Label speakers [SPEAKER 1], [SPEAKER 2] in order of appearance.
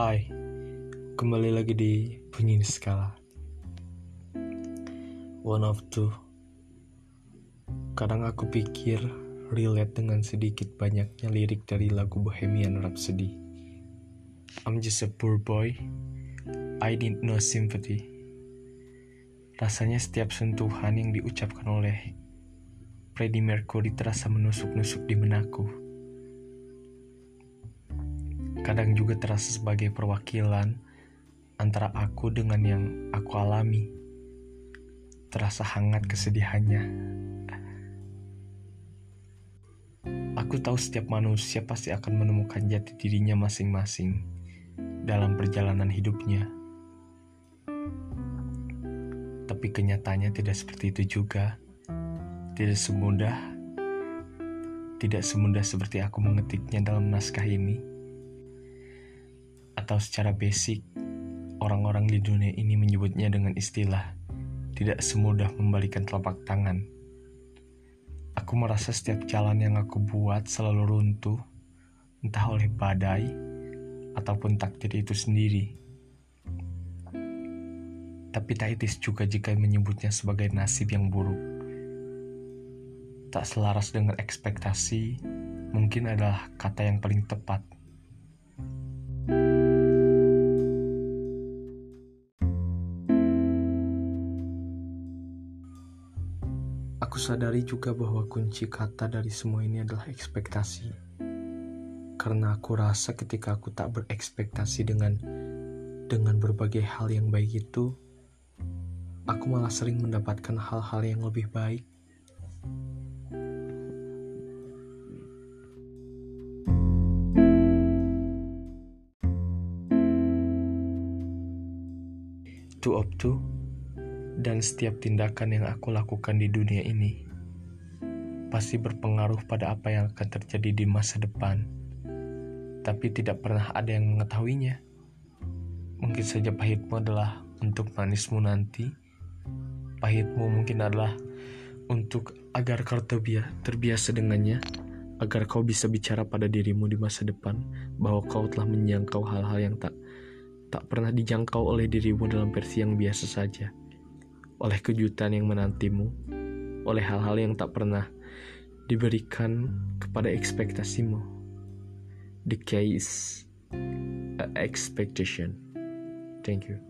[SPEAKER 1] Hai, kembali lagi di Bunyi Skala One of two. Kadang aku pikir relate dengan sedikit banyaknya lirik dari lagu Bohemian Rhapsody. I'm just a poor boy. I need no sympathy. Rasanya setiap sentuhan yang diucapkan oleh Freddie Mercury terasa menusuk-nusuk di menaku kadang juga terasa sebagai perwakilan antara aku dengan yang aku alami. Terasa hangat kesedihannya. Aku tahu setiap manusia pasti akan menemukan jati dirinya masing-masing dalam perjalanan hidupnya. Tapi kenyataannya tidak seperti itu juga. Tidak semudah tidak semudah seperti aku mengetiknya dalam naskah ini atau secara basic, orang-orang di dunia ini menyebutnya dengan istilah tidak semudah membalikan telapak tangan. Aku merasa setiap jalan yang aku buat selalu runtuh, entah oleh badai ataupun takdir itu sendiri. Tapi tak etis juga jika menyebutnya sebagai nasib yang buruk. Tak selaras dengan ekspektasi, mungkin adalah kata yang paling tepat. Aku sadari juga bahwa kunci kata dari semua ini adalah ekspektasi. Karena aku rasa ketika aku tak berekspektasi dengan dengan berbagai hal yang baik itu, aku malah sering mendapatkan hal-hal yang lebih baik. Two of two dan setiap tindakan yang aku lakukan di dunia ini pasti berpengaruh pada apa yang akan terjadi di masa depan, tapi tidak pernah ada yang mengetahuinya. Mungkin saja pahitmu adalah untuk manismu nanti, pahitmu mungkin adalah untuk agar kau terbiasa dengannya, agar kau bisa bicara pada dirimu di masa depan bahwa kau telah menjangkau hal-hal yang tak tak pernah dijangkau oleh dirimu dalam versi yang biasa saja oleh kejutan yang menantimu, oleh hal-hal yang tak pernah diberikan kepada ekspektasimu. The case, expectation. Thank you.